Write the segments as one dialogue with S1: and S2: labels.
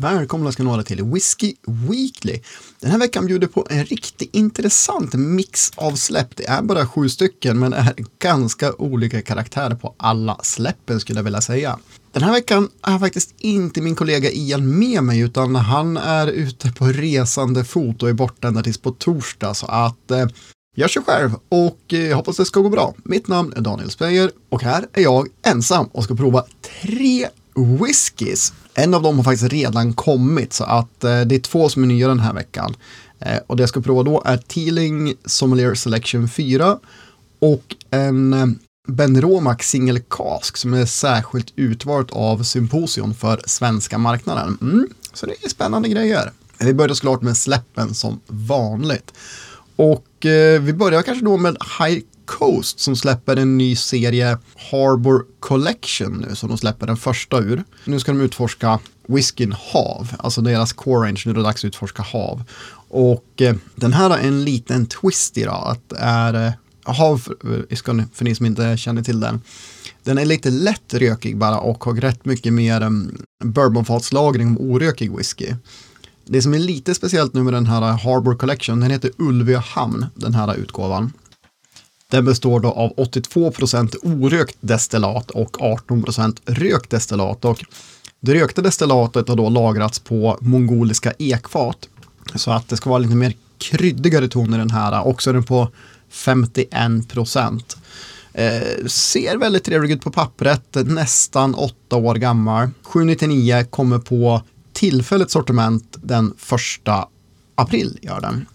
S1: Välkomna ska ni vara till Whiskey Weekly. Den här veckan bjuder på en riktigt intressant mix av släpp. Det är bara sju stycken, men är ganska olika karaktärer på alla släppen skulle jag vilja säga. Den här veckan är faktiskt inte min kollega Ian med mig, utan han är ute på resande fot och är borta ända tills på torsdag, så att eh, jag kör själv och eh, hoppas det ska gå bra. Mitt namn är Daniel Speyer och här är jag ensam och ska prova tre Whiskies, En av dem har faktiskt redan kommit så att eh, det är två som är nya den här veckan. Eh, och det jag ska prova då är Teeling Sommelier Selection 4 och en eh, Ben Romac Single Cask som är särskilt utvalt av Symposion för svenska marknaden. Mm, så det är spännande grejer. Vi börjar såklart med släppen som vanligt. Och eh, vi börjar kanske då med High Coast som släpper en ny serie Harbor Collection nu som de släpper den första ur. Nu ska de utforska whiskyn Hav, alltså deras core range, nu är det dags att utforska Hav. Och eh, den här har en liten twist i då, att är eh, Hav, eh, för, för ni som inte känner till den, den är lite lätt rökig bara och har rätt mycket mer um, bourbonfatslagring av orökig whisky. Det som är lite speciellt nu med den här Harbor Collection, den heter Ulvöhamn, den här utgåvan. Den består då av 82% orökt destillat och 18% rökt destillat. Och det rökta destillatet har då lagrats på mongoliska ekfat. Så att det ska vara lite mer kryddigare ton i den här. Också är den på 51 procent. Eh, ser väldigt trevlig ut på pappret, nästan åtta år gammal. 799 kommer på tillfälligt sortiment den första april gör den.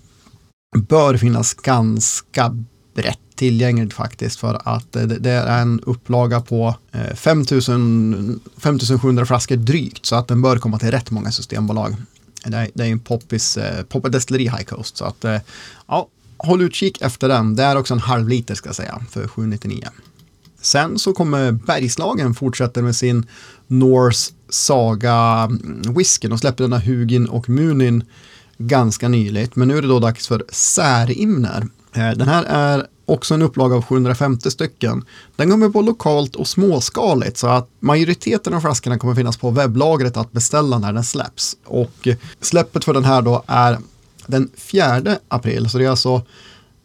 S1: Bör finnas ganska brett tillgängligt faktiskt för att eh, det, är en upplaga på eh, 5000, 5700 flaskor drygt så att den bör komma till rätt många systembolag. Det är, det är en poppis, eh, poppis destilleri High Coast så att ja, håll utkik efter den. Det är också en halv liter ska jag säga för 799. Sen så kommer Bergslagen fortsätter med sin Norse Saga mm, whisky. De släppte denna Hugin och Munin ganska nyligt, men nu är det då dags för Särimner. Eh, den här är också en upplaga av 750 stycken. Den kommer på lokalt och småskaligt så att majoriteten av flaskorna kommer finnas på webblagret att beställa när den släpps. Och släppet för den här då är den 4 april, så det är alltså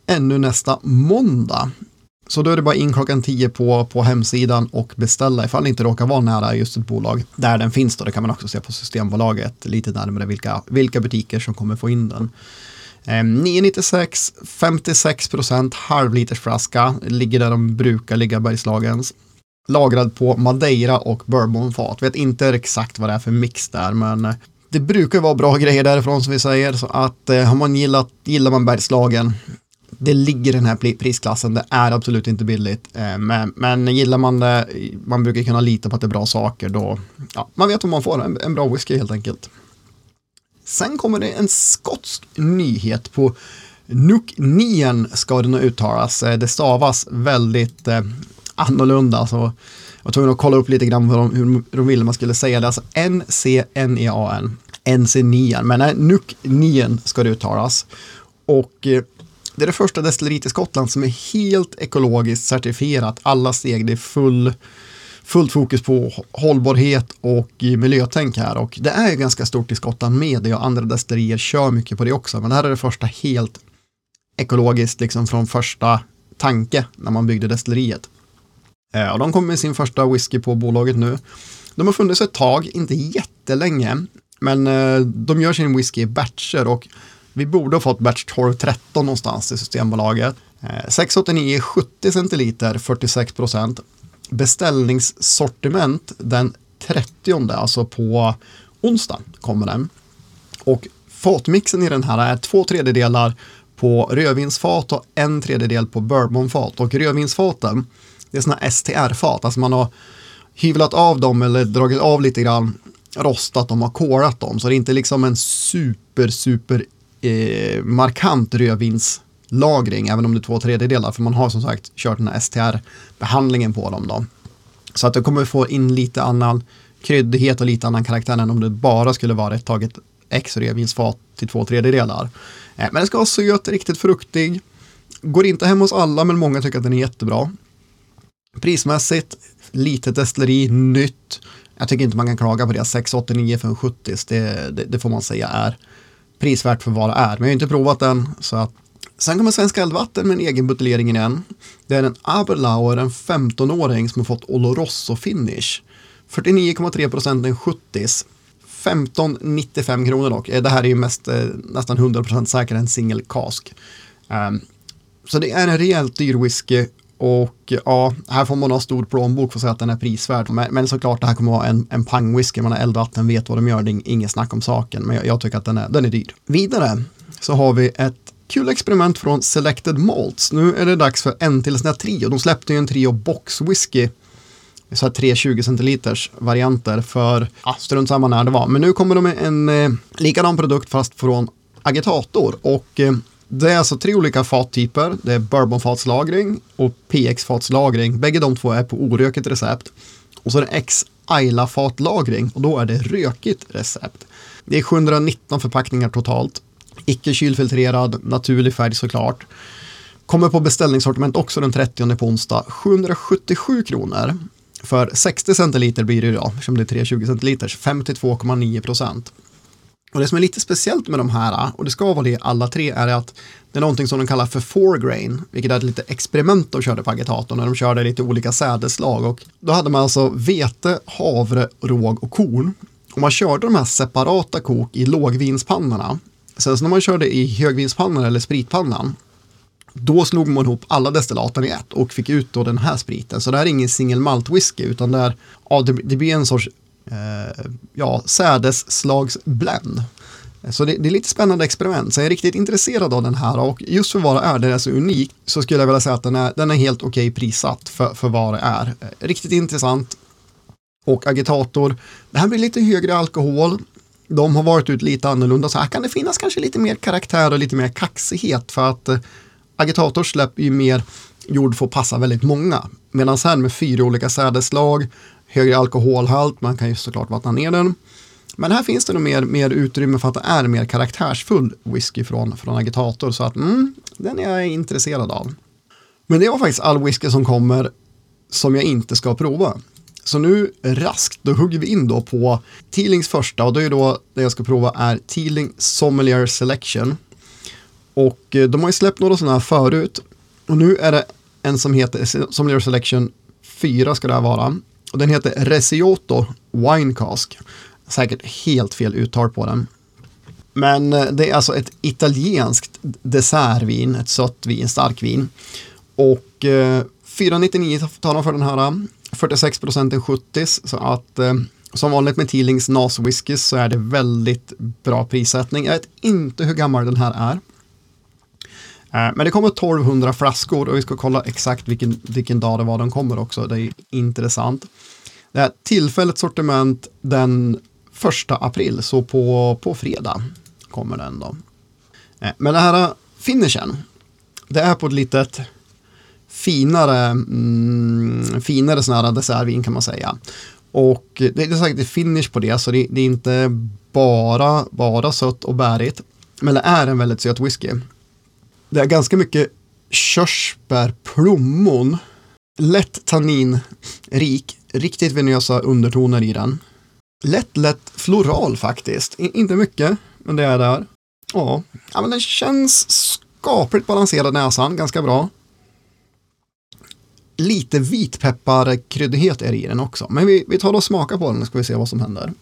S1: ännu nästa måndag. Så då är det bara in klockan 10 på, på hemsidan och beställa ifall det inte råkar vara nära just ett bolag. Där den finns då, det kan man också se på Systembolaget lite närmare vilka, vilka butiker som kommer få in den. Eh, 996, 56 procent halvlitersflaska, ligger där de brukar ligga Bergslagens. Lagrad på Madeira och bourbonfat. Vet inte exakt vad det är för mix där, men det brukar vara bra grejer därifrån som vi säger, så att eh, har man gillat, gillar man Bergslagen, det ligger i den här prisklassen, det är absolut inte billigt. Eh, men, men gillar man det, man brukar kunna lita på att det är bra saker, då, ja, man vet vad man får, en, en bra whisky helt enkelt. Sen kommer det en skotsk nyhet på Nuknien ska det nog uttalas. Eh, det stavas väldigt eh, annorlunda. Så jag var tvungen att kolla upp lite grann hur de, hur de ville man skulle säga det. Alltså N-C-N-E-A-N. NC9, men nej, Nuknien ska det uttalas. Och eh, det är det första destilleriet i Skottland som är helt ekologiskt certifierat. Alla steg, det är full fullt fokus på hållbarhet och miljötänk här och det är ju ganska stort i Skottland med det och andra destillerier kör mycket på det också men det här är det första helt ekologiskt liksom från första tanke när man byggde destilleriet. Eh, och de kommer med sin första whisky på bolaget nu. De har funnits ett tag, inte jättelänge, men eh, de gör sin whisky i batcher och vi borde ha fått batch 1213 någonstans i Systembolaget. Eh, 689 70 centiliter, 46 procent beställningssortiment den 30, alltså på onsdag kommer den. Och fatmixen i den här är två tredjedelar på rödvinsfat och en tredjedel på bourbonfat. Och rödvinsfaten, det är sådana STR-fat, alltså man har hyvlat av dem eller dragit av lite grann, rostat dem och kolat dem. Så det är inte liksom en super, super eh, markant rödvinslagring även om det är två tredjedelar, för man har som sagt kört den här STR-behandlingen på dem då. Så att du kommer få in lite annan kryddighet och lite annan karaktär än om det bara skulle vara ett taget X rödvinsfat till två tredjedelar. Eh, men den ska vara söt, riktigt fruktig. Går inte hem hos alla, men många tycker att den är jättebra. Prismässigt, litet destilleri, nytt. Jag tycker inte man kan klaga på det. 689 för en 70 det, det, det, får man säga är prisvärt för vad det är. Men jag har inte provat den. Så att... Sen kommer Svenska Eldvatten med en egen buteljering igen. Det är en Aberlauer, en 15-åring som har fått Oloroso finish. 49,3 procent en 70s. 15,95 kronor dock. Eh, det här är ju mest, eh, nästan 100% säkert en single cask. Um, ehm, så det är en rejält dyr whisky och ja, här får man ha stor plånbok för att säga att den är prisvärd. Men, men såklart det här kommer att vara en, en pangwhisky, man har eldvatten, vet vad de gör, det är inget snack om saken. Men jag, jag, tycker att den är, den är dyr. Vidare så har vi ett kul experiment från Selected Malts. Nu är det dags för en till sån här trio. De släppte ju en trio box whisky så här 320 centiliters varianter för, ja, strunt samma när det var. Men nu kommer de med en eh, likadan produkt fast från agitator och eh, det är alltså tre olika fattyper. Det är bourbonfatslagring och PX-fatslagring. Bägge de två är på orökigt recept. Och så är det X Ayla-fatlagring och då är det rökigt recept. Det är 719 förpackningar totalt. Icke kylfiltrerad, naturlig färg såklart. Kommer på beställningssortiment också den 30 på onsdag. 777 kronor. För 60 centiliter blir det idag, eftersom det är 320 centiliters, 52,9 procent. Och det som är lite speciellt med de här, och det ska vara det alla tre, är att det är någonting som de kallar för foregrain, vilket är ett litet experiment de körde på agitatorn när de körde lite olika sädeslag. Och då hade man alltså vete, havre, råg och korn. Och man körde de här separata kok i lågvinspannorna. Sen så när man körde i högvinspannan eller spritpannan, då slog man ihop alla destillaten i ett och fick ut då den här spriten. Så det här är ingen single malt whisky utan det, är, ja, det, det blir en sorts eh, ja, sädesslagsblend. Så det, det, är lite spännande experiment. Så jag är riktigt intresserad av den här och just för vad det är, den är så unik, så skulle jag vilja säga att den är, den är helt okej okay prissatt för, för vad det är. Eh, riktigt intressant. Och agitator, det här blir lite högre alkohol. De har varit ut lite annorlunda, så här kan det finnas kanske lite mer karaktär och lite mer kaxighet för att eh, agitator släpper ju mer jord för att passa väldigt många. Medan här med fyra olika sädeslag, högre alkoholhalt, man kan ju såklart vattna ner den. Men här finns det nog mer, mer utrymme för att det är mer karaktärsfull whisky från, från agitator. Så att mm, den är jag intresserad av. Men det var faktiskt all whisky som kommer som jag inte ska prova. Så nu raskt, då hugger vi in då på Teelings första och det är då det jag ska prova är Teeling Sommelier Selection. Och eh, de har ju släppt några sådana här förut. Och nu är det en som heter Sommelier Selection 4 ska det här vara. Och den heter Resioto Wine Cask. Säkert helt fel uttal på den. Men eh, det är alltså ett italienskt dessertvin, ett sött vin, starkvin. Och eh, 499 tar de för den här, eh, 46 procenten 70 så att eh, som vanligt med Teelings NAS whiskys så är det väldigt bra prissättning. Jag vet inte hur gammal den här är. Eh, men det kommer 1200 flaskor och vi ska kolla exakt vilken, vilken dag det var de kommer också. Det är intressant. Det är tillfälligt sortiment den första april, så på, på fredag kommer den då. Eh, men det här eh, finishen, det är på ett litet finare, mm, finare sån här dessertvin kan man säga. Och det är säkert finish på det, så det, det, är inte bara, bara sött och bärigt. Men det är en väldigt söt whisky. Det är ganska mycket körsbär, plommon, lätt tanninrik, riktigt venösa undertoner i den. Lätt, lätt floral faktiskt. I, inte mycket, men det är där. Ja, ja men den känns skapligt balanserad näsan, ganska bra. Lite vitpepparkryddighet är det i den också, men vi, vi tar och smakar på den ska vi se vad som händer.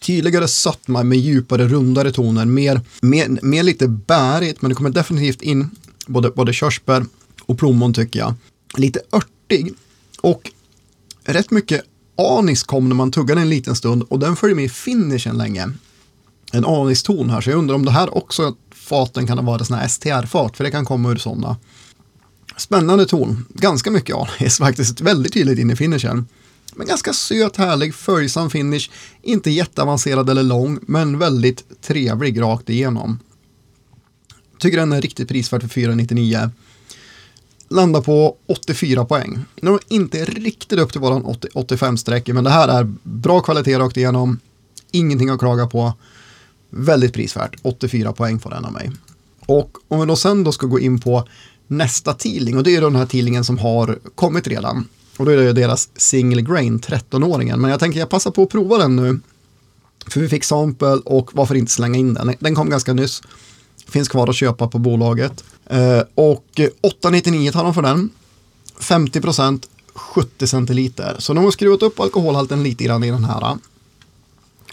S1: Tydligare sötma med djupare, rundare toner, mer, mer, mer lite bärigt, men det kommer definitivt in både, både körsbär och plommon tycker jag. Lite örtig och rätt mycket anis kom när man tuggade en liten stund och den följer med i finishen länge. En aniston här, så jag undrar om det här också faten kan ha varit sådana här STR-fat, för det kan komma ur sådana. Spännande ton, ganska mycket anis faktiskt, väldigt tydligt in i finishen. Men ganska söt, härlig, följsam finish, inte jätteavancerad eller lång, men väldigt trevlig rakt igenom. Tycker den är riktigt prisvärd för 499 landar på 84 poäng. Nu inte riktigt upp till våran 85-streck, men det här är bra kvalitet rakt igenom. Ingenting att klaga på. Väldigt prisvärt. 84 poäng får den av mig. Och om vi då sen då ska gå in på nästa tidling och det är den här tidlingen som har kommit redan. Och då är det deras single grain 13-åringen. Men jag tänker jag passar på att prova den nu. För vi fick sample och varför inte slänga in den. Den kom ganska nyss. Finns kvar att köpa på bolaget. Eh, och 8,99 tar de för den. 50 procent, 70 centiliter. Så de har skruvat upp alkoholhalten lite grann i den här.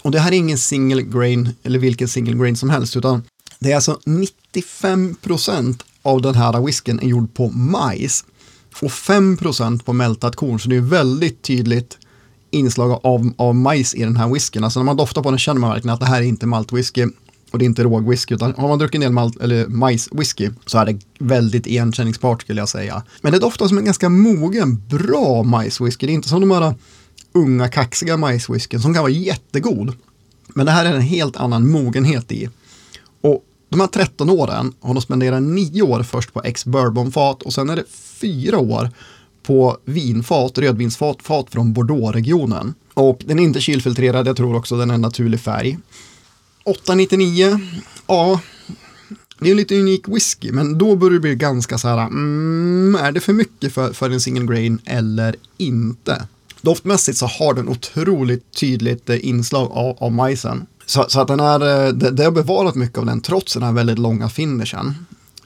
S1: Och det här är ingen single grain, eller vilken single grain som helst, utan det är alltså 95 procent av den här whiskyn är gjord på majs och 5% på mältat korn. Så det är väldigt tydligt inslag av, av majs i den här whiskyn. Alltså när man doftar på den känner man verkligen att det här är inte maltwhisky och det är inte rågwhisky, utan har man druckit en del malt, eller majswhisky så är det väldigt igenkänningsbart skulle jag säga. Men det doftar som en ganska mogen, bra majswhisky. Det är inte som de här unga kaxiga majswhiskyn som kan vara jättegod. Men det här är en helt annan mogenhet i. Och de här 13 åren har de spenderat 9 år först på ex-bourbonfat och sen är det 4 år på vinfat, rödvinsfat, fat från Bordeaux-regionen. Och den är inte kylfiltrerad, jag tror också den är naturlig färg. 899, ja, det är en lite unik whisky, men då börjar det bli ganska så här, mm, är det för mycket för, för en single grain eller inte? Doftmässigt så har den otroligt tydligt eh, inslag av, av majsen. Så, så, att den är, eh, det, det har bevarat mycket av den trots den här väldigt långa finishen.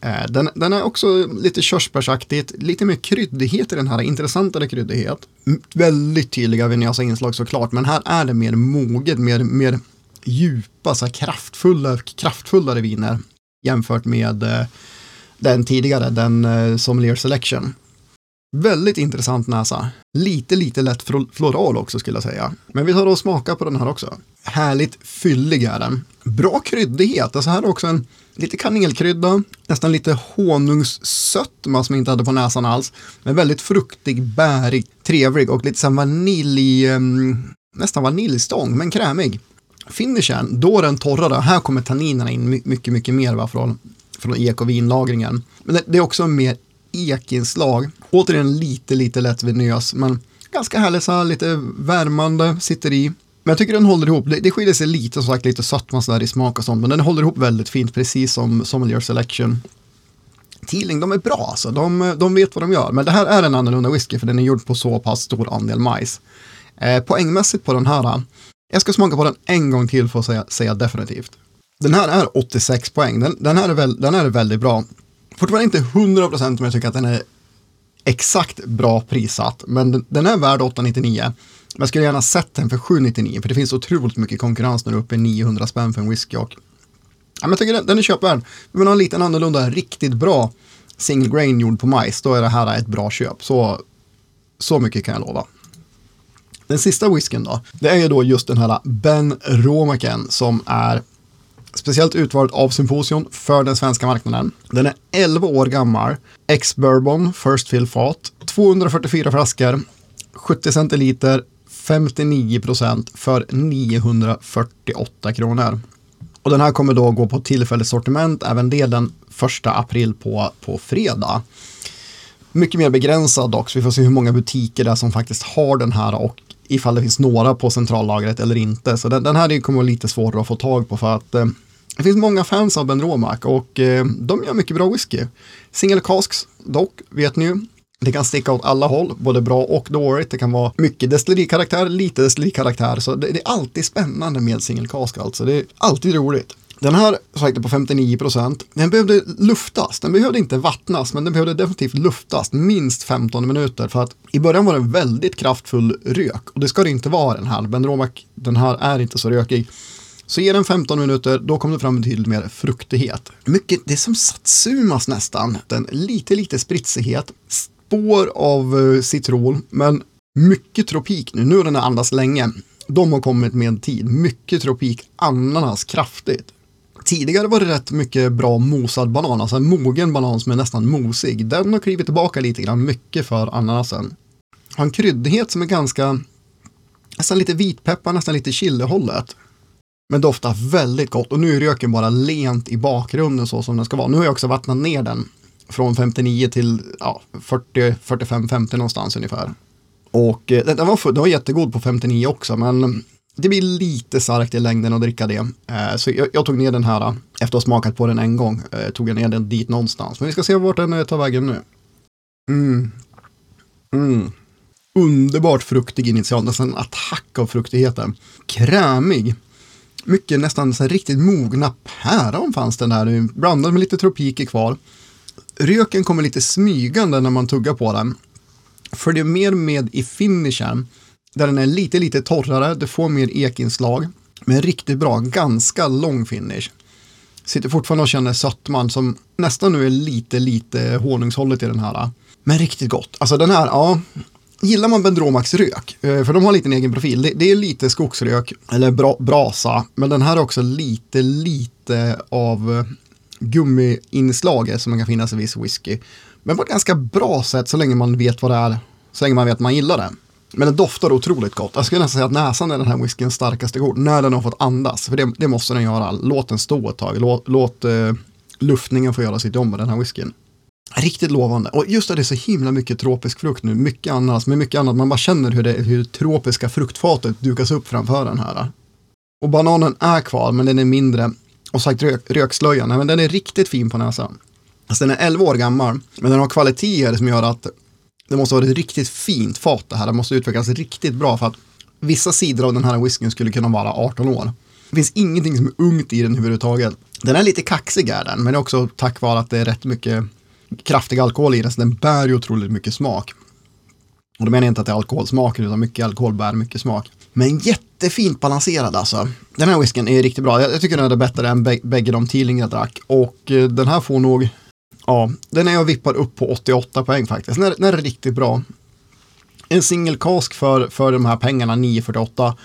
S1: Eh, den, den är också lite körsbärsaktigt, lite mer kryddighet i den här, intressantare kryddighet. Väldigt tydliga vinyasa inslag såklart, men här är det mer moget, mer, mer djupa, så här kraftfulla, kraftfullare viner jämfört med eh, den tidigare, den eh, Sommelier Selection. Väldigt intressant näsa. Lite, lite lätt floral också skulle jag säga. Men vi tar och smakar på den här också. Härligt fyllig är den. Bra kryddighet. Alltså här är också en lite kanelkrydda, nästan lite honungssötma som jag inte hade på näsan alls. Men väldigt fruktig, bärig, trevlig och lite som vanilj, ehm, nästan vaniljstång, men krämig. Finishen, då är den torrare. Här kommer tanninerna in mycket, mycket mer va, från, från ek och vinlagringen. Men det, det är också mer ekinslag. Återigen lite, lite lätt vinös, men ganska härlig, så här, lite värmande, sitter i. Men jag tycker den håller ihop. Det, det skiljer sig lite, som sagt, lite sötma sådär i smak och sånt, men den håller ihop väldigt fint, precis som Sommelier Selection. Teeling, de är bra alltså. De, de vet vad de gör. Men det här är en annorlunda whisky, för den är gjord på så pass stor andel majs. Eh, poängmässigt på den här, eh, jag ska smaka på den en gång till för att säga, säga definitivt. Den här är 86 poäng. Den, den, här är väl, den här är väldigt bra. Fortfarande inte 100% om jag tycker att den är exakt bra prissatt, men den, är värd 899. Men jag skulle gärna sett den för 799, för det finns otroligt mycket konkurrens när du är uppe i 900 spänn för en whisky. Och, ja, men jag tycker den, den är köpvärd. Vill man ha en liten annorlunda, riktigt bra single grain gjord på majs, då är det här ett bra köp. Så, så mycket kan jag lova. Den sista whiskyn då, det är ju då just den här Ben Romaken som är speciellt utvald av Symposion för den svenska marknaden. Den är 11 år gammal, ex-bourbon, first fill fat, 244 flaskor, 70 centiliter, 59 procent för 948 kronor. Och den här kommer då gå på tillfälligt sortiment, även det den 1 april på, på fredag. Mycket mer begränsad dock, så vi får se hur många butiker det är som faktiskt har den här och ifall det finns några på centrallagret eller inte. Så den, den här kommer vara lite svårare att få tag på för att eh, det finns många fans av Ben Romack och eh, de gör mycket bra whisky. Single casks dock, vet ni ju. Det kan sticka åt alla håll, både bra och dåligt. Det kan vara mycket destillerikaraktär, lite destillerikaraktär. Så det, det, är alltid spännande med single cask alltså. Det är alltid roligt. Den här sagt på 59 procent. Den behövde luftas. Den behövde inte vattnas, men den behövde definitivt luftas minst 15 minuter för att i början var det väldigt kraftfull rök och det ska det inte vara den här. Ben Romac, den här är inte så rökig. Så ge den 15 minuter, då kommer det fram betydligt mer fruktighet. Mycket, det är som satsumas nästan. Den lite, lite spritsighet, spår av eh, citron, men mycket tropik nu. Nu har den andats länge. De har kommit med tid. Mycket tropik, ananas kraftigt. Tidigare var det rätt mycket bra mosad banan, alltså en mogen banan som är nästan mosig. Den har klivit tillbaka lite grann, mycket för ananasen. Har en kryddighet som är ganska, nästan lite vitpeppar, nästan lite chilihållet. Men doftar väldigt gott och nu är röken bara lent i bakgrunden så som den ska vara. Nu har jag också vattnat ner den från 59 till ja, 40, 45, 50 någonstans ungefär. Och eh, den, var, den var jättegod på 59 också, men det blir lite starkt i längden att dricka det. Eh, så jag, jag, tog ner den här eh, efter att ha smakat på den en gång. Eh, tog jag ner den dit någonstans. Men vi ska se vart den tar vägen nu. Mm. Mm. underbart fruktig initialt, nästan en attack av fruktigheten. Krämig. Mycket nästan så riktigt mogna päron fanns den där, Blandad med lite tropiker kvar. Röken kommer lite smygande när man tuggar på den. Följer mer med i finishen, där den är lite, lite torrare, det får mer ekinslag. Men riktigt bra, ganska lång finish. Sitter fortfarande och känner sötman som nästan nu är lite, lite honungshållet i den här. Men riktigt gott. Alltså den här, ja, gillar man Bendromax rök, eh, för de har lite en egen profil, det, det, är lite skogsrök, eller bra, brasa, men den här är också lite, lite av eh, gummiinslaget som kan finnas i viss whisky. Men på ett ganska bra sätt så länge man vet vad det är, så länge man vet att man gillar det. Men den doftar otroligt gott. Jag skulle nästan säga att näsan är den här whiskyns starkaste kort, när den har fått andas. För det, det måste den göra. Låt den stå ett tag. Låt, låt eh, luftningen få göra sitt jobb med den här whiskyn. Riktigt lovande. Och just att det är så himla mycket tropisk frukt nu, mycket annat, men mycket annat. Man bara känner hur det hur tropiska fruktfatet dukas upp framför den här. Och bananen är kvar, men den är mindre. Och sagt rök, rökslöjan, men den är riktigt fin på näsan. Alltså den är 11 år gammal, men den har kvaliteter som gör att det måste vara ett riktigt fint fat det här. Det måste utvecklas riktigt bra för att vissa sidor av den här whiskyn skulle kunna vara 18 år. Det finns ingenting som är ungt i den överhuvudtaget. Den är lite kaxig är den, men det är också tack vare att det är rätt mycket kraftig alkohol i den, så den bär ju otroligt mycket smak. Och då menar jag inte att det är alkoholsmaken, utan mycket alkohol bär mycket smak. Men jättefint balanserad alltså. Den här whiskyn är riktigt bra. Jag, tycker den är bättre än bägge de Teeling jag drack. Och eh, den här får nog, ja, den är jag vippar upp på 88 poäng faktiskt. Den är, den är riktigt bra. En single cask för, för de här pengarna, 948.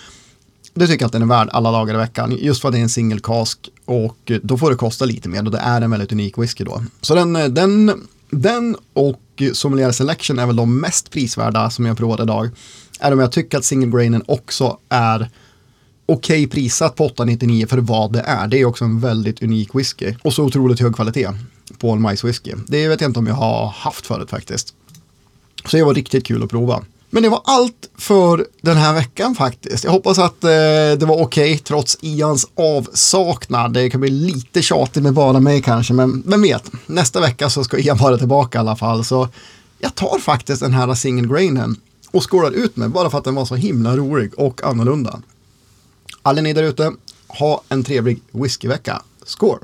S1: Det tycker jag att den är värd alla dagar i veckan. Just för att det är en single cask och då får det kosta lite mer och det är en väldigt unik whisky då. Så den, den, den och Sommelier Selection är väl de mest prisvärda som jag provade idag. Även om jag tycker att single grainen också är okej okay prissatt på 899 för vad det är. Det är också en väldigt unik whisky och så otroligt hög kvalitet på en majswhisky. Det vet jag inte om jag har haft förut faktiskt. Så det var riktigt kul att prova. Men det var allt för den här veckan faktiskt. Jag hoppas att eh, det var okej okay, trots Ians avsaknad. Det kan bli lite tjatigt med bara mig kanske, men vem vet. Nästa vecka så ska Ian vara tillbaka i alla fall. Så jag tar faktiskt den här single grainen och skålar ut med bara för att den var så himla rolig och annorlunda. Alla ni där ute, ha en trevlig whiskyvecka. Skål!